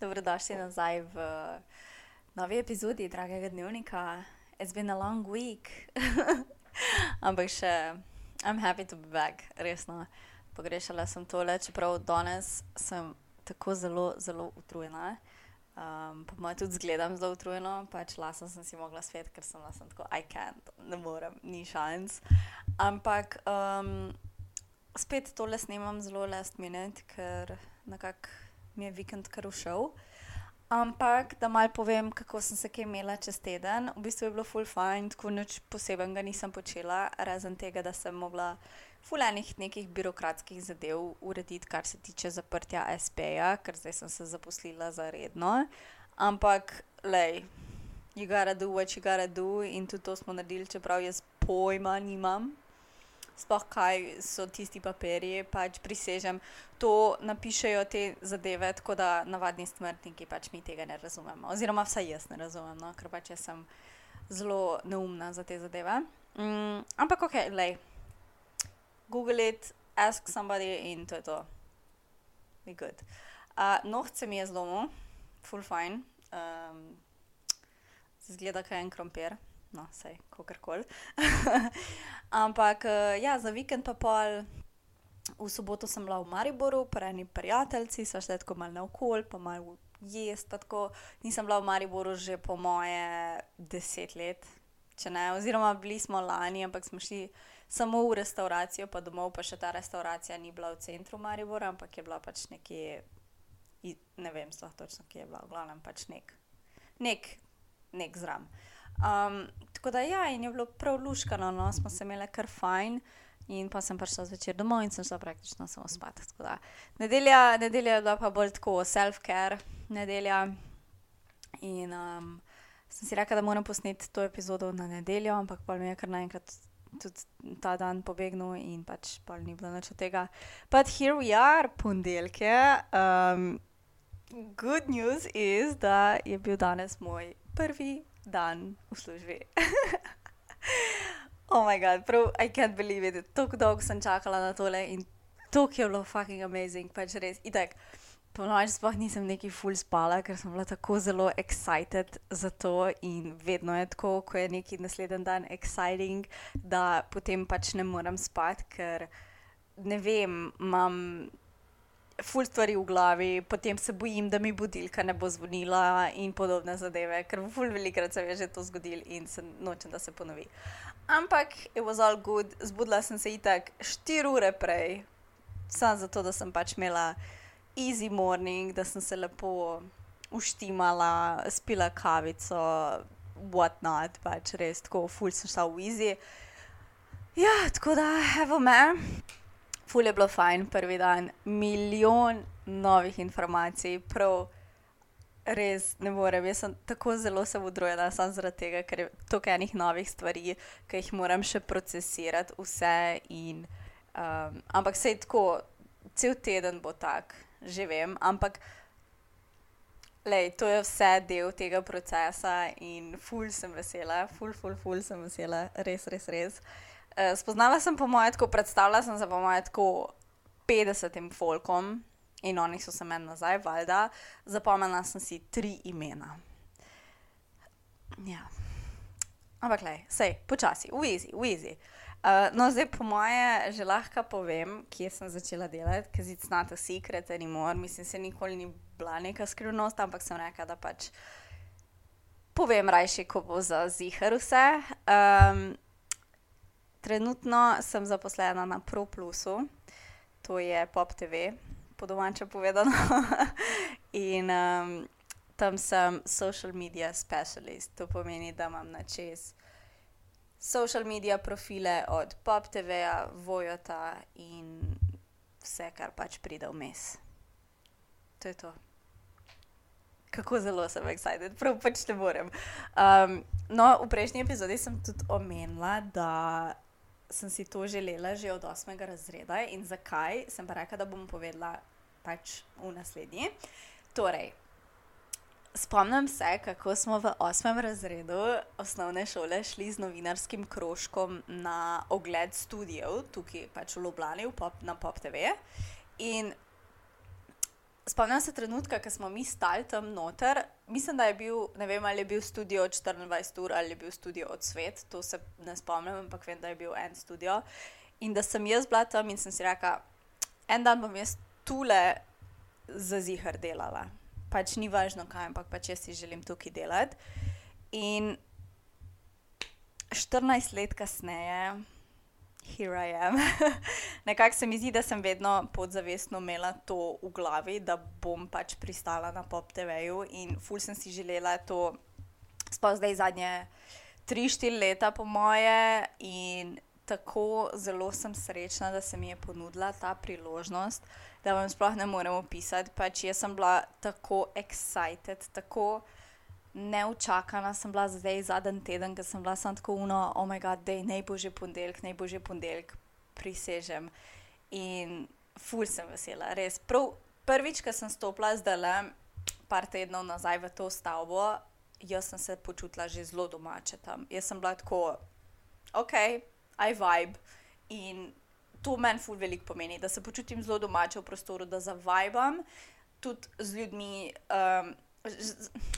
Dobrodošli nazaj v novi epizodi Dragega dnevnika. It's been a long week. Ampak še, I'm happy to be back, resno. Pogrešala sem tole, čeprav danes sem tako zelo, zelo utrujena. Um, po mojem tudi zgledam zelo utrujeno, pač lasno sem si mogla svet, ker sem lasno tako, I can't, ne morem, ni šans. Ampak um, spet tole snemam zelo last minute, ker nekako mi je vikend kar ušel. Ampak, da mal povem, kako sem se kaj imela čez teden. V bistvu je bilo full fine, tako nič posebnega nisem počela, razen tega, da sem mogla fulejnih nekih birokratskih zadev urediti, kar se tiče zaprtja SP-ja, ker zdaj sem se zaposlila za redno. Ampak, lej, you gotta do what you gotta do in tudi to smo naredili, čeprav jaz pojma nimam sploh kaj so tisti papirji, pač prisežem. To napišejo te zadeve, tako da navadni smrtniki pač mi tega ne razumemo. Oziroma, vsaj jaz ne razumem, no? ker pač sem zelo neumna za te zadeve. Mm, ampak ok, lej. Google it, ask somebody in to je to. Be good. Uh, Nohce mi je zlomil, full fine. Um, Zgleda, kaj je en krompir no, vse, kakorkoli. Ampak eh, ja, za vikend pa pol. V soboto sem bila v Mariboru, pri eni prijateljici, sva šla tako malo naokol, pa malo jesti. Nisem bila v Mariboru že po moje deset let, če ne. Oziroma, bili smo lani, ampak smo šli samo v restauracijo, pa domov, pa še ta restauracija ni bila v centru Maribora, ampak je bila pač nekje, ne vem, sploh točno, kje je bila, v glavnem pač nek, nek, nek zram. Um, tako da ja, in je bilo prav luškano, no, smo se imeli kar fajn. In pa sem prišla zvečer domov in sem šla praktično samo spat. Nedelja, nedelja je bila pa bolj tako self-care nedelja. In um, sem si rekla, da moram posneti to epizodo na nedeljo, ampak pa mi je kar naenkrat tudi ta dan pobegnil in pač pa ni bilo nič od tega. But here we are, ponedeljke. Um, good news is, da je bil danes moj prvi dan v službi. oh moj bog, prav, I can't believe it. Tako dolgo sem čakala na tole in to je bilo fucking amazing, pač res. Itak, po noči sploh nisem neki full spala, ker sem bila tako zelo excited za to in vedno je tako, ko je neki naslednji dan exciting, da potem pač ne morem spati, ker ne vem, imam ful stvari v glavi, potem se bojim, da mi budilka ne bo zvonila in podobne zadeve, ker ful velikrat se je že to zgodilo in se nočem, da se ponovi. Ampak it was all good, zbudila sem se itak 4 ure prej, samo zato, da sem pač imela easy morning, da sem se lepo uštimala, spila kavico, what not, pač res tako, ful sem šla v easy. Ja, tako da, evo me. Ful je bilo fajn, prvi dan, milijon novih informacij, prav res ne morem. Jaz sem tako zelo se udrojila samo zaradi tega, ker je toliko enih novih stvari, ki jih moram še procesirati, vse. In, um, ampak se je tako, cel teden bo tak, že vem. Ampak lej, to je vse del tega procesa in ful sem vesela, ful, ful, ful sem vesela, res, res, res. Uh, spoznala sem po mojem, tako predstavljala sem se po mojem, tako 50 folkom in oni so se meni nazaj, valjda, zapomnila sem si tri imena. Ja. Ampak, le, sej, počasi, uizi, uizi. Uh, eh, no, zdaj po moje že lahko povem, kje sem začela delati, ker zdaj znate secret anymore. Mislim, se nikoli ni bila neka skrivnost, ampak sem rekla, da pač povem rajši, ko bo za zihar vse. Um, Trenutno sem zaposlena na ProPlusu, to je Pop TV, po domače povedano. In um, tam sem social media specialist, to pomeni, da imam na čez social media profile od Pop TV-ja, Vojota in vse, kar pač pride vmes. To je to. Kako zelo sem excited, prav pač ne morem. Um, no, v prejšnji epizodi sem tudi omenila, da sem si to želela že od 8. razreda in zakaj, sem pa rekla, da bom povedala pač v naslednji. Torej, spomnim se, kako smo v 8. razredu osnovne šole šli z novinarskim krožkom na ogled študijev, tukaj pač v Ljubljani, v pop, na Pop TV. In spomnim se trenutka, ko smo mi stali tam noter. Mislim, da je bil, ne vem, ali je bil studio 24 ur ali je bil studio od svet, to se ne spomnim, ampak vem, da je bil en studio. In da sem jaz bila tam in sem si rekla, en dan bom jaz tule za zihar delala. Pač ni važno kaj, ampak pač jaz si želim tukaj delati. In 14 let kasneje here I am. Nekako se mi zdi, da sem vedno podzavestno imela to v glavi, da bom pač pristala na pop TV-ju in ful sem si želela to, sploh zdaj zadnje 3-4 leta, po moje. In tako zelo sem srečna, da se mi je ponudila ta priložnost, da vam sploh ne morem opisati. Pač jaz sem bila tako excited, tako neučakana sem bila zdaj zadnji teden, ker sem bila samo tako uno, oh moj bog, da je naj bo že ponedeljek, naj bo že ponedeljek, prisežem. In ful sem vesela, res. Prav, prvič, ko sem stopila zdaj le, par tednov nazaj v to stavbo, jaz sem se počutila že zelo domače tam. Jaz sem bila tako, ok, I vibe. In to meni ful veliko pomeni, da se počutim zelo domače v prostoru, da zavibam tudi z ljudmi. Um,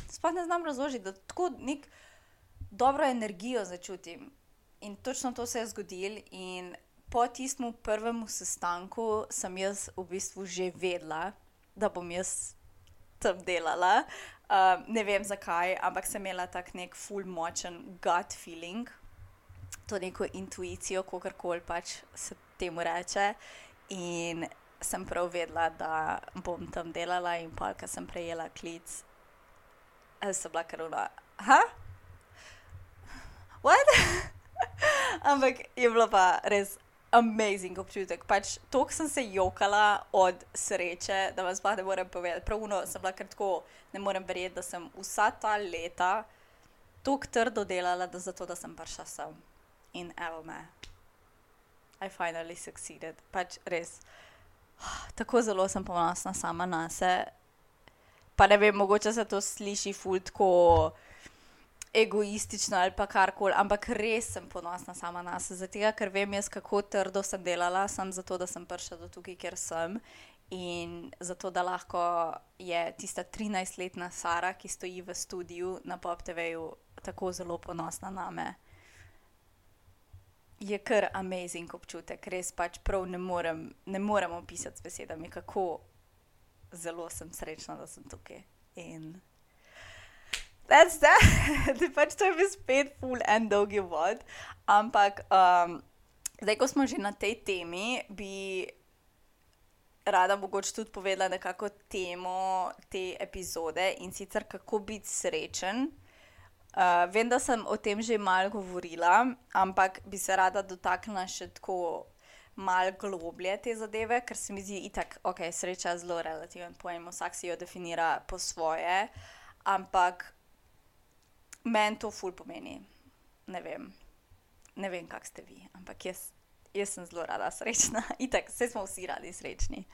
sploh ne znam razložiti, da tako nek dobro energijo začutim. In točno to se je zgodilo. In po tistem prvem sestanku sem jaz v bistvu že vedela, da bom jaz tam delala. Uh, ne vem zakaj, ampak sem imela tak nek full močen gut feeling, to neko intuicijo, kako koli pač se temu reče. In sem prav vedela, da bom tam delala, in pa, ker sem prejela klic, sem bila karuna. Ha? What? Ampak je bilo pa res amazing občutek. Pač toliko sem se jokala od sreče, da vam sploh ne morem povedati. Pravno sem bila kratko, ne morem verjeti, da sem vsa ta leta tako trdo delala, da zato, da sem prišla sem. In evo me. I finally succeeded. Pač res. Tako zelo sem ponosna sama na sebe pa ne vem, mogoče se to sliši fultko egoistično ali pa karkoli, ampak res sem ponosna sama na sebe, zato ker vem jaz, kako trdo sem delala, sem zato, da sem prišla do tukaj, kjer sem. In zato, da lahko je tista 13-letna Sara, ki stoji v studiu na Pop TV-ju, tako zelo ponosna na me. Je kar amazing občutek, res pač prav ne morem, ne morem opisati s besedami, kako zelo sem srečna, da sem tukaj. In that's that. pač to je bil spet full and dolgi vod. Ampak um, zdaj, ko smo že na tej temi, bi rada mogoče tudi povedala nekako temo te epizode in sicer kako biti srečen. Uh, vem, da sem o tem že malo govorila, ampak bi se rada dotaknila še tako malo globlje te zadeve, ker se mi zdi, da je sreča zelo relativen pojem, vsak si jo definira po svoje, ampak meni to ful pomeni. Ne vem, ne vem, kak ste vi, ampak jaz, jaz sem zelo rada srečna. Itak, vse smo vsi radi srečni.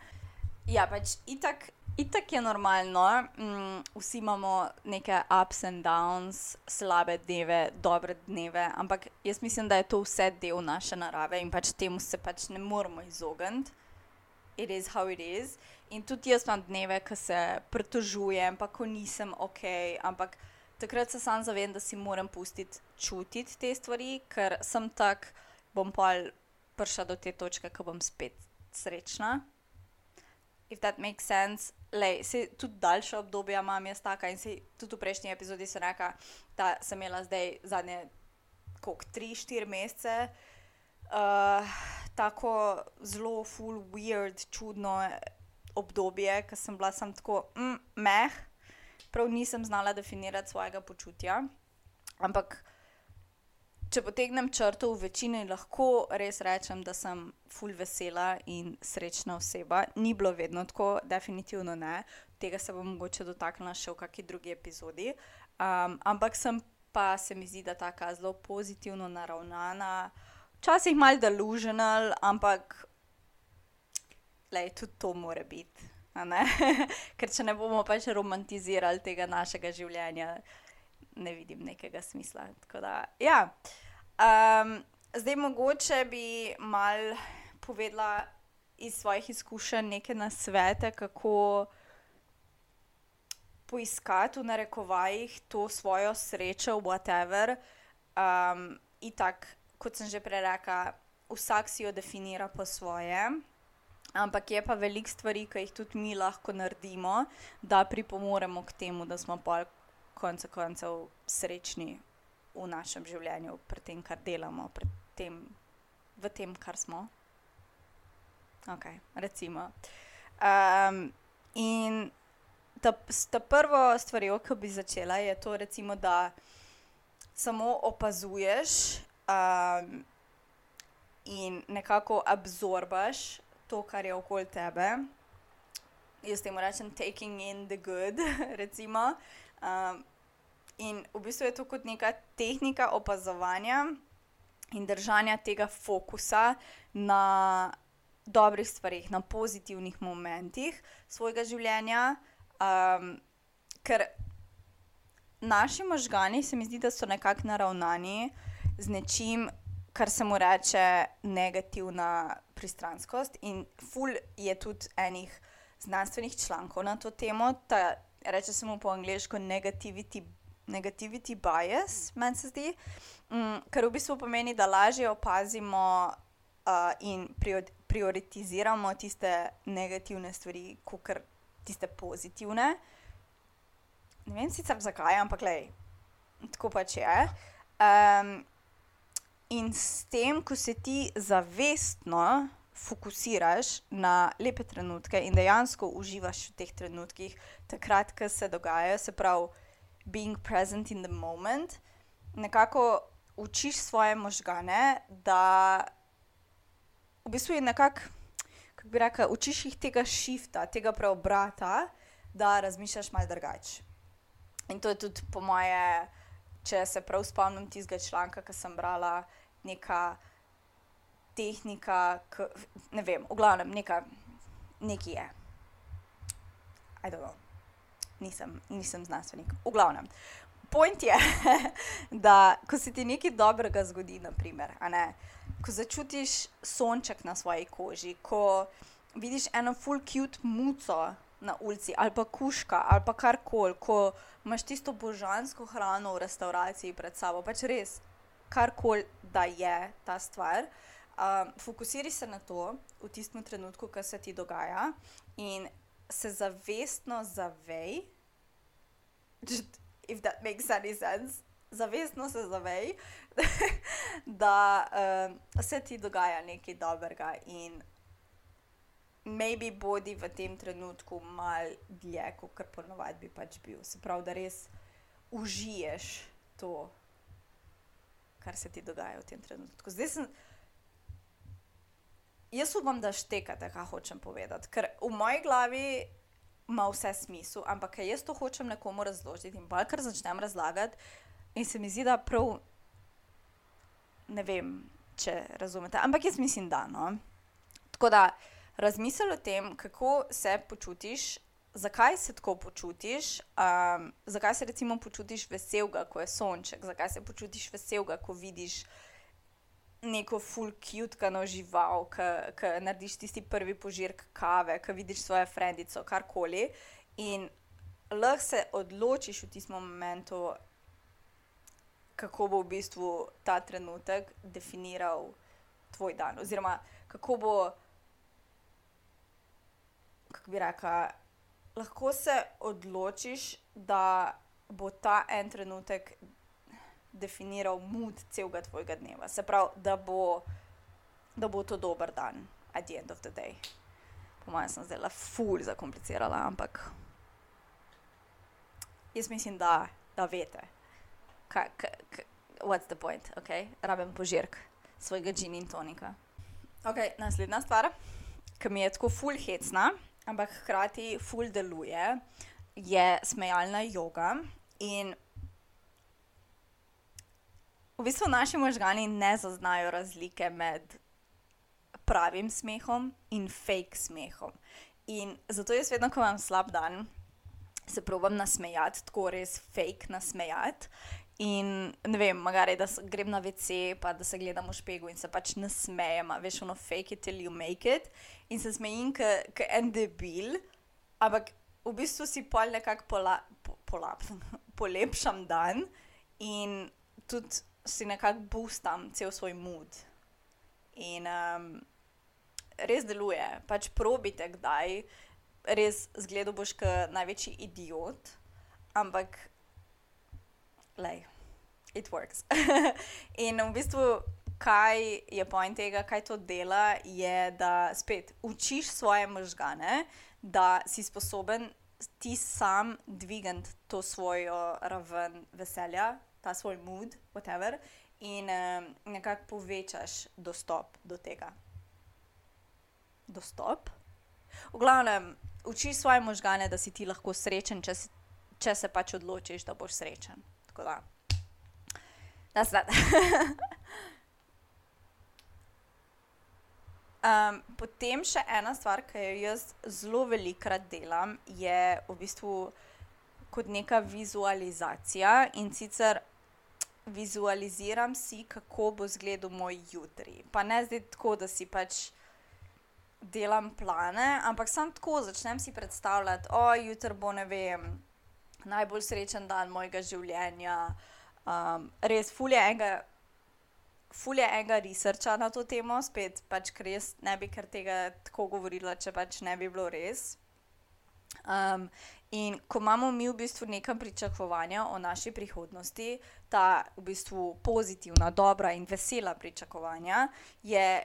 Ja, pač itak Itak je normalno, mm, vsi imamo neke ups and downs, slabe dneve, dobre dneve, ampak jaz mislim, da je to vse del naše narave in pač temu se pač ne moremo izogniti. It is how it is. In tudi jaz imam dneve, ko se pritožujem, pa ko nisem ok, ampak takrat se sam zavem, da si moram pustiti čutiti te stvari, ker sem tak, bom pa prišla do te točke, ko bom spet srečna. If that makes sense, Lej, se tudi daljše obdobje imam jaz taka in se tudi v prejšnji epizodi sem rekla, da sem imela zdaj zadnje, koliko, tri, štiri mesece, uh, tako zelo full, weird, čudno obdobje, ker sem bila sem tako mm, meh, prav nisem znala definirati svojega počutja. Ampak če potegnem črto v večini, lahko res rečem, da sem full vesela in srečna oseba. Ni bilo vedno tako, definitivno ne. Tega se bom mogoče dotaknila še v kakšni drugi epizodi. Um, ampak sem pa se mi zdi, da je tako zelo pozitivno naravnana, včasih malo delusional, ampak lej, tudi to more biti. Ker če ne bomo pač romantizirali tega našega življenja, ne vidim nekega smisla. Da, ja. Um, zdaj, mogoče bi mal povedala iz svojih izkušenj nekaj na svete, kako poiskati v narekovajih to svojo srečo, whatever. Um, Itak, kot sem že prej rekla, vsak si jo definira po svoje. Ampak je pa veliko stvari, ki jih tudi mi lahko naredimo, da pripomoremo k temu, da smo pa konec koncev srečni v našem življenju, pri tem, kar delamo, tem, v tem, kar smo. Ok, recimo. Um, in ta, ta prva stvar, ki bi začela, je to, recimo, da samo opazuješ um, in nekako absorbaš to, kar je okoli tebe. Jaz temu rečem, taking in the good, recimo. Um, in v bistvu je to kot neka tehnika opazovanja in držanja tega fokusa na dobrih stvarih, na pozitivnih momentih svojega življenja. Um, ker naši možgani se mi zdi, da so nekako naravnani z nečim, kar se mu reče negativna pristranskost. In ful je tudi enih znanstvenih člankov na to temo, ta reče se mu po angliško negativity, negativity bias, meni se zdi, um, kar v bistvu pomeni, da lažje opazimo uh, in prioritiziramo tiste negativne stvari, kot tiste pozitivne. Ne vem sicer zakaj, ampak lej, tako pač je. Um, In s tem, ko se ti zavestno fokusiraš na lepe trenutke in dejansko uživaš v teh trenutkih, takrat, ko se dogajajo, se pravi, being present in the moment, nekako učiš svoje možgane, da v bistvu je nekako, kako bi rekel, učiš jih tega šifta, tega preobrata, da razmišljaš malo drugače. In to je tudi po moje če se prav spomnim tistega članka, ki sem brala, neka tehnika, k, ne vem, v glavnem, neka, neki je. Nisem, nisem znanstvenik, v glavnem. Point je, da ko se ti nekaj dobrega zgodi, naprimer, ne, ko začutiš sonček na svoji koži, ko vidiš eno full cute muco na ulici ali pa kuška ali pa karkoli, ko imaš tisto božansko hrano v restavraciji pred sabo, pač res, karkoli da je ta stvar. Um, fokusiri se na to v tistem trenutku, ko se ti dogaja, in se zavestno zavej, if that makes any sense, zavestno se zavej, da um, se ti dogaja nekaj dobrega in maybe bodi v tem trenutku malo dlje, kot ponovadi bi pač bil. Se pravi, da res užiješ to, kar se ti dogaja v tem trenutku. Zdaj sem. Jaz upam, da štekate, kaj hočem povedati, ker v moji glavi ima vse smisel, ampak jaz to hočem nekomu razložiti in pa kar začnem razlagati, in se mi zdi, da prav ne vem, če razumete, ampak jaz mislim, da no. Tako da razmisli o tem, kako se počutiš, zakaj se tako počutiš, um, zakaj se počutiš veselega, ko je sonček, zakaj se počutiš veselega, ko vidiš neko full cute žival, ki narediš tisti prvi požirk kave, ki vidiš svojo frendico, karkoli. In lahko se odločiš v tistem momentu, kako bo v bistvu ta trenutek definiral tvoj dan, oziroma kako bo kako bi rekla, lahko se odločiš, da bo ta en trenutek definiral mood celega tvojega dneva. Se pravi, da bo, da bo to dober dan, at the end of the day. Po mojem, sem zdaj ful zakomplicirala, ampak jaz mislim, da, da veste, kaj je what's the point, ok? Rabim požirk svojega džin in tonika. Ok, naslednja stvar, ki mi je tako ful hecna ampak hkrati ful deluje, je smejalna yoga. In v bistvu naši možgani ne zaznajo razlike med pravim smehom in fake smehom. In zato jaz vedno, ko imam slab dan, se probujem nasmejati, tako res fake nasmejati. In ne vem, magari, da grem na WC, pa da se gledam v špegu in se pač nasmejem, veš, ono fake it till you make it. In se smejim, kot en debil, ampak v bistvu si pol nekako pola, po, pola, polepšam dan in tudi si nekako boostam cel svoj mood. In um, res deluje, pač probite kdaj, res zgledo boš kot največji idiot, ampak, lej, it works. in v bistvu, kaj je point tega, kaj to dela, je, da spet učiš svoje možgane, da si sposoben ti sam dvigati to svojo raven veselja, ta svoj mood, whatever, in um, nekako povečaš dostop do tega. Dostop. V glavnem, učiš svoje možgane, da si ti lahko srečen, če, si, če se pač odločiš, da boš srečen. Tako da, da se da. Um, potem še ena stvar, ki jo jaz zelo velikokrat delam, je v bistvu kot neka vizualizacija in sicer vizualiziram si, kako bo izgledal moj jutri. Pa ne zdaj tako, da si pač delam plane, ampak sam tako začnem si predstavljati, oh, jutri bo ne vem, najbolj srečen dan mojega življenja. Um, res, fulje enega fulje enega researcha na to temo, spet pač, ker res ne bi kar tega tako govorila, če pač ne bi bilo res. Um, in ko imamo mi v bistvu neka pričakovanja o naši prihodnosti, ta v bistvu pozitivna, dobra in vesela pričakovanja, je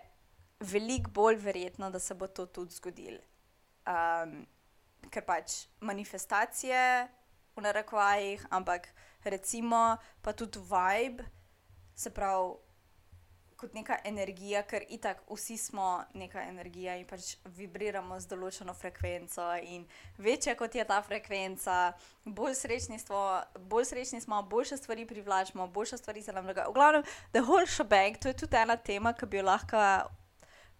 veliko bolj verjetno, da se bo to tudi zgodilo. Um, ker pač manifestacije v narekovajih, ampak recimo pa tudi vibe, se pravi kot neka energija, ker itak vsi smo neka energija in pač vibriramo z določeno frekvenco. In večja kot je ta frekvenca, bolj srečni smo, bolj srečni smo boljše stvari privlačimo, boljše stvari se nam dogajajo. V glavnem, the whole shebang, to je tudi ena tema, ki bi jo lahko.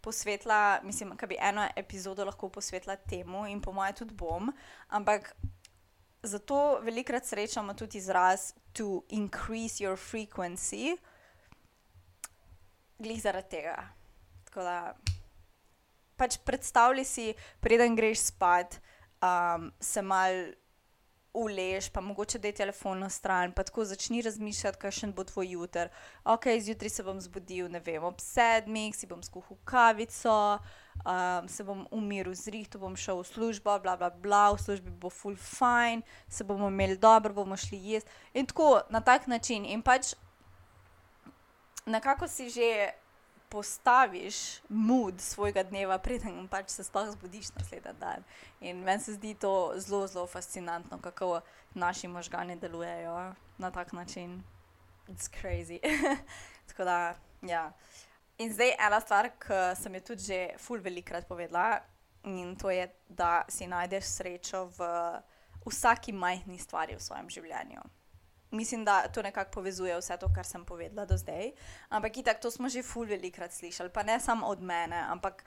Posvetla, mislim, da bi eno epizodo lahko posvetila temu, in po mojem, tudi bom. Ampak zato velikokrat srečamo tudi izraz to increase your frequency, glih zaradi tega. Tako da, pač predstavljaj si, preden greš spat, um, se mal ulež, pa mogoče da je telefon na stran, pa tako začni razmišljati, kakšen bo tvoj jutr. Ok, zjutraj se bom zbudil, ne vem, ob sedmih, si bom skuhal kavico. Um, se bom umiril z rihtom, bom šel v službo, bla, bla, bla, v službi bo full fine, se bomo imeli dobro, bomo šli jesti. In tako na tak način. In pač nekako si že postaviš mood svojega dneva, preden pač se sploh zbudiš naslednji dan. In meni se zdi to zelo, zelo fascinantno, kako naši možgani delujejo na tak način. It's crazy. Tako da, ja. In zdaj ena stvar, ki sem jo tudi že ful velikrat povedala, in to je, da si najdeš srečo v vsaki majhni stvari v svojem življenju mislim, da to nekako povezuje vse to, kar sem povedala do zdaj. Ampak itak, to smo že ful velikrat slišali, pa ne samo od mene, ampak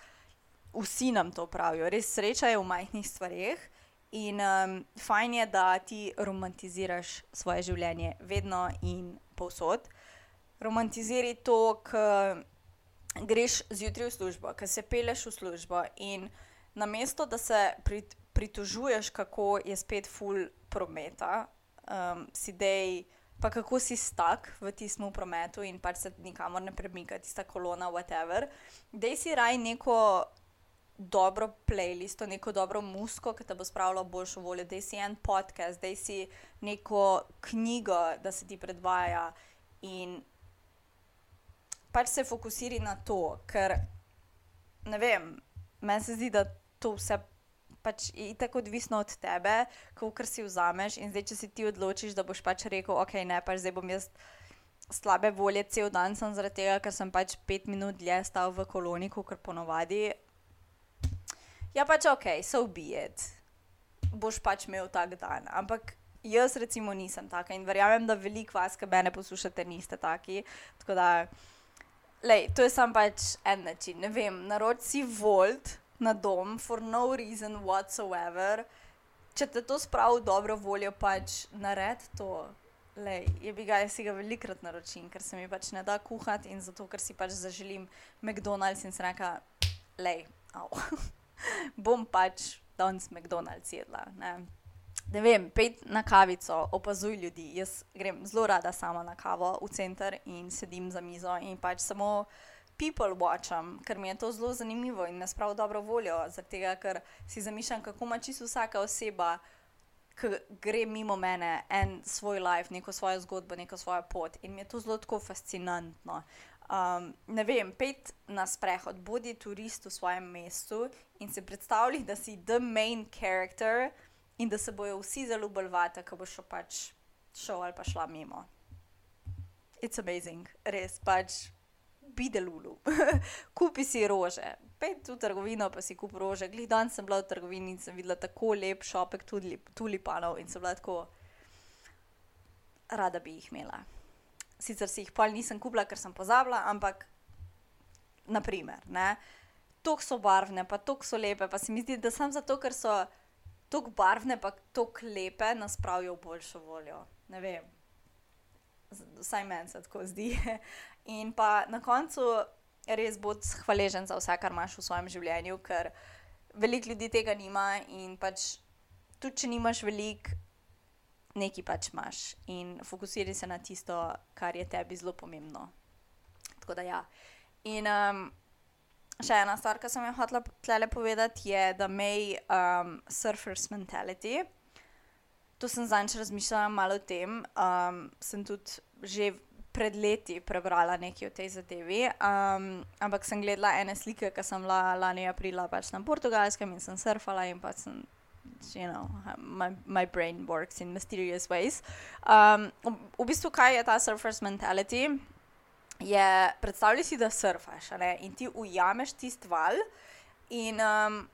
vsi nam to pravijo. Res sreča je v majhnih stvarih. In um, fajn je, da ti romantiziraš svoje življenje vedno in povsod. Romantiziraj to, ker greš zjutraj v službo, ker se peleš v službo in namesto da se pritožuješ, kako je spet full prometa, um, si dej, pa kako si stak v tistem prometu in pač se nikamor ne premika, tista kolona, whatever. Dej si raj neko dobro playlisto, neko dobro musko, ki te bo spravilo boljšo voljo. Dej si en podcast, dej si neko knjigo, da se ti predvaja in pač se fokusiri na to, ker ne vem, meni se zdi, da to vse pač je tako odvisno od tebe, kako si vzameš. In zdaj, če si ti odločiš, da boš pač rekel, ok, ne, pač zdaj bom jaz slabe volje cel dan, sem zaradi tega, ker sem pač pet minut dlje stal v koloniku, kar ponovadi. Ja, pač ok, so ubijeti. Boš pač imel tak dan. Ampak jaz, recimo, nisem taka in verjamem, da veliko vas, ki me poslušate, niste taki. Tako da, lej, to je samo pač en način. Ne vem, narod si volt na dom, for no reason whatsoever. Če te to spravi v dobro voljo, pač nared to. Lej, je bi ga, si ga velikrat naročim, ker se mi pač ne da kuhati in zato, ker si pač zaželim McDonald's in se reka, lej, bom pač danes McDonald's jedla. Ne. ne vem, pet na kavico, opazuj ljudi. Jaz grem zelo rada sama na kavo v center in sedim za mizo in pač samo people watcham, ker mi je to zelo zanimivo in me sprav dobro voljo, tega, ker si zamišljam, kako ima čisto vsaka oseba. Ki gre mimo mene, en svoj life, neko svojo zgodbo, neko svojo pot, in mi je to zelo tako fascinantno. Um, ne vem, pet na sprehod, bodi turist v svojem mestu in si predstavljaj, da si the main character in da se bojo vsi zelo balvati, ko boš pač šel ali pa šla mimo. It's amazing, res pač bidelulu. Kupi si rože, pet v trgovino, pa si kupi rože. Glej, danes sem bila v trgovini in sem videla tako lep šopek tudi tulipanov in sem bila tako rada bi jih imela. Sicer si jih pol nisem kupila, ker sem pozabila, ampak naprimer, ne. Tako so barvne, pa tako so lepe, pa se mi zdi, da samo zato, ker so tako barvne, pa tako lepe, nas pravijo v boljšo voljo. Ne vem. Vsaj meni se tako zdi. In pa na koncu res bodi hvaležen za vse, kar imaš v svojem življenju, ker veliko ljudi tega nima in pač tudi, če nimaš veliko, nekaj pač imaš in fokusiraj se na tisto, kar je tebi zelo pomembno. Tako da ja. In um, še ena stvar, ki sem jo hotela tle povedati, je, da imej um, surfers mentality. To sem zadnjič razmišljala malo o tem. Um, sem tudi že pred leti prebrala nekaj o tej zadevi. Um, ampak sem gledala ene slike, ki sem bila lani aprila pač na portugalskem in sem surfala in pač sem. You know, my, my brain works in mysterious ways. Um, v, v bistvu, kaj je ta surfer's mentality? Je predstavljaj si, da surfaš ne? in ti ujameš tisti val in um,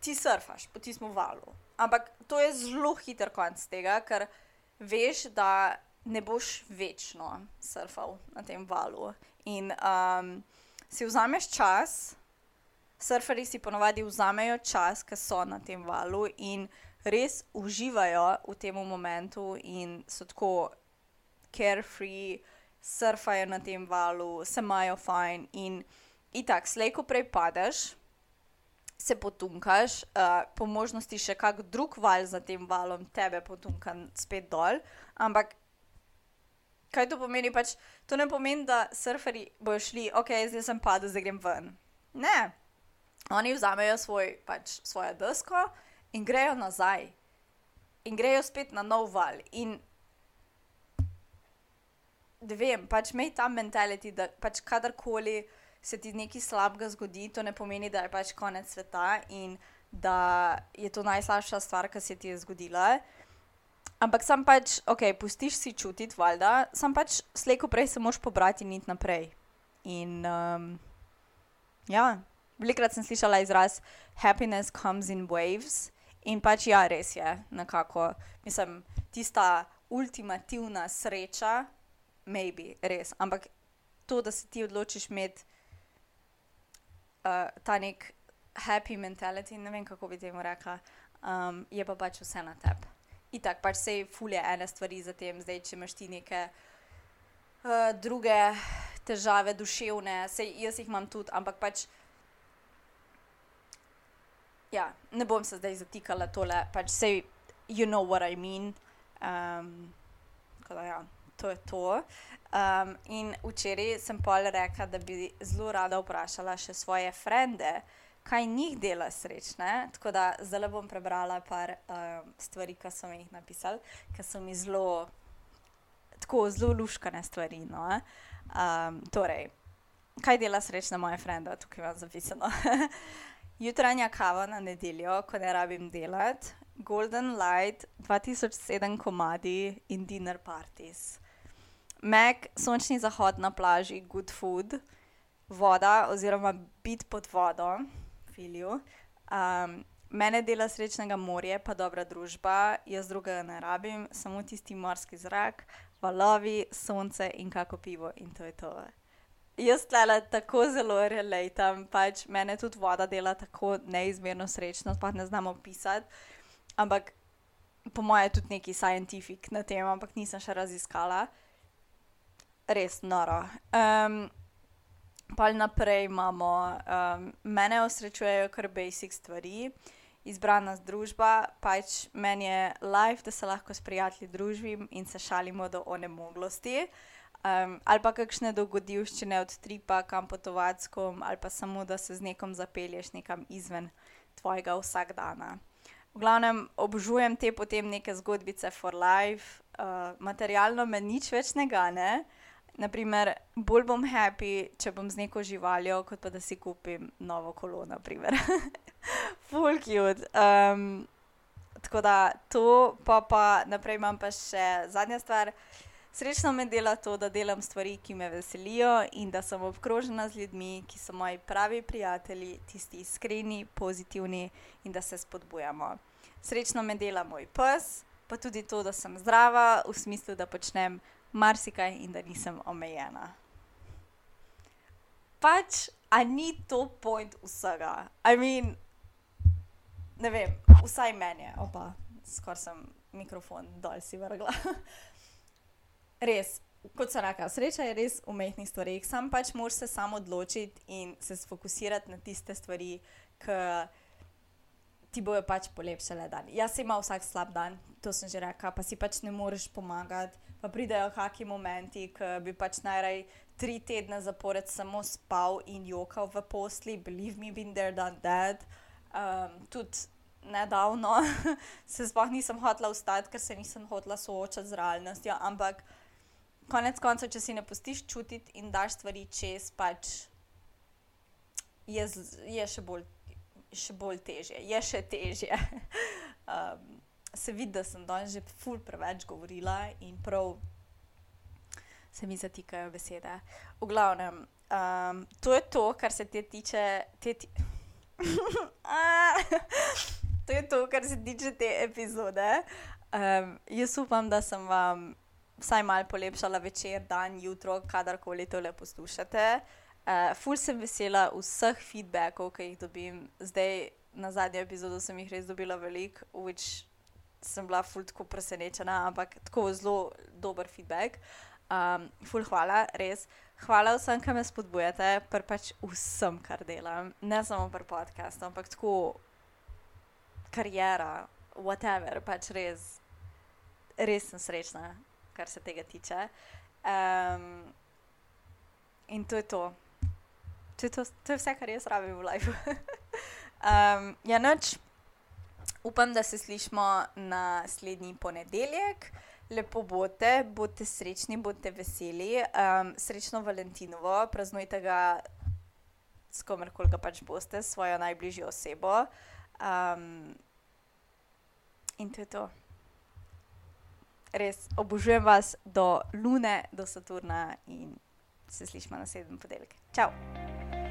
ti surfaš po tistem valu. Ampak to je zelo hiter konc tega, ker veš, da ne boš večno surfal na tem valu. In um, si vzameš čas, surferji si ponovadi vzamejo čas, ki so na tem valu in res uživajo v tem momentu in so tako carefree, surfajo na tem valu, se imajo fajn in itak, slejko prej padeš. Se potunkaš, uh, po možnosti še kak drug val za tem valom, tebe potunka spet dol, ampak kaj to pomeni? Pač, to ne pomeni, da surferi bojo šli, ok, zdaj sem padel, zdaj grem ven. Ne, oni vzamejo svoj, pač, svojo desko in grejo nazaj. In grejo spet na nov val. In da vem, pač imej ta mentality, da pač kadarkoli se ti nekaj slabega zgodi, to ne pomeni, da je pač konec sveta in da je to najslabša stvar, ki se ti je zgodila. Ampak sam pač, ok, pustiš si čutiti, valjda, sam pač slejko prej se moš pobrati in iti naprej. In um, ja, velikrat sem slišala izraz happiness comes in waves. In pač ja, res je, nekako, mislim, tista ultimativna sreča, maybe, res. Ampak to, da se ti odločiš imeti uh, ta nek happy mentality, ne vem kako bi temu rekla, um, je pa pač vse na tebi itak pač se fulje ene stvari za tem, zdaj če imaš ti neke uh, druge težave, duševne, sej jaz jih imam tudi, ampak pač. Ja, ne bom se zdaj zatikala tole, pač sej, you know what I mean. Um, da, ja, to je to. Um, in včeraj sem pol rekla, da bi zelo rada vprašala še svoje frende, uh, kaj njih dela srečne. Tako da zdaj bom prebrala par um, stvari, ki so mi jih napisali, ki so mi zelo, tako zelo luškane stvari. No? Um, torej, kaj dela srečne moje frende, tukaj imam zapisano. Jutranja kava na nedeljo, ko ne rabim delati, Golden Light, 2007 komadi in dinner parties. Mac, sončni zahod na plaži, good food, voda oziroma bit pod vodo, filju. Um, mene dela srečnega morje, pa dobra družba, jaz drugega ne rabim, samo tisti morski zrak, valovi, sonce in kako pivo in to je to. Jaz tlele tako zelo relatam, pač mene tudi voda dela tako neizmerno srečno, pa ne znam opisati. Ampak po mojem je tudi neki scientific na tem, ampak nisem še raziskala. Res noro. Um, Pa naprej imamo, um, mene osrečujejo kar basic stvari izbrana družba, pač meni je life, da se lahko s prijatelji družim in se šalimo do onemoglosti. Um, ali pa kakšne dogodivščine od tripa, kam potovati, ali pa samo da se z nekom zapelješ nekam izven tvojega vsakdana. V glavnem obožujem te potem neke zgodbice for life, uh, materialno me nič več ne gane. Naprimer, bolj bom happy, če bom z neko živaljo, kot pa da si kupim novo kolo. Full cute. Um, tako da to, pa, pa naprej imam pa še zadnja stvar. Srečno me dela to, da delam stvari, ki me veselijo in da sem obkrožena z ljudmi, ki so moji pravi prijatelji, tisti iskreni, pozitivni in da se spodbujamo. Srečno me dela moj pes, pa tudi to, da sem zdrava, v smislu, da počnem marsikaj in da nisem omejena. Pač, a ni to point vsega. I mean, ne vem, vsaj meni, opa, skoraj sem mikrofon dol si vrgla. res, kot se reka, sreča je res v umestnih stvarih, sam pač moraš se samo odločiti in se sfokusirati na tiste stvari, ki ti bojo pač polepšale dan. Jaz imam vsak slab dan, to sem že rekla, pa si pač ne moreš pomagati pa pridejo kakšni momenti, ki bi pač najraj tri tedne zapored samo spal in jokal v posli, believe me, been there, done that. Um, tudi nedavno se sploh nisem hotela ustati, ker se nisem hotela soočati z realnostjo, ampak konec koncev, če si ne pustiš čutiti in daš stvari čez, pač je, je še bolj. Še bolj težje, je še težje. um, se vidi, da sem danes že ful preveč govorila in prav se mi zatikajo besede. V glavnem, um, to je to, kar se te tiče. Te ti to je to, kar se tiče te epizode. Um, jaz upam, da sem vam vsaj malo polepšala večer, dan, jutro, kadarkoli to le poslušate. Uh, ful sem vesela vseh feedbackov, ki jih dobim. Zdaj, na zadnji epizodi sem jih res dobila veliko, which sem bila fuldo presenečena, ampak tako zelo dober feedback. Um, ful, hvala, res. Hvala vsem, ki me spodbujate, pa pač vsem, kar delam. Ne samo pri podkastu, ampak tako karijera, whatever, pač res, res sem srečna, kar se tega tiče. Um, in to je to. To je, to, to je vse, kar jaz rabim v življenju. um, ja, noč upam, da se slišmo naslednji ponedeljek. Lepo bote, bodite srečni, bodite veseli. Um, srečno Valentinovo, praznujte ga s komerkoli ga pač boste, svojo najbližjo osebo. Um, in to je to. Res obožujem vas do Lune, do Saturna in se slišmo naslednji ponedeljek. Ciao!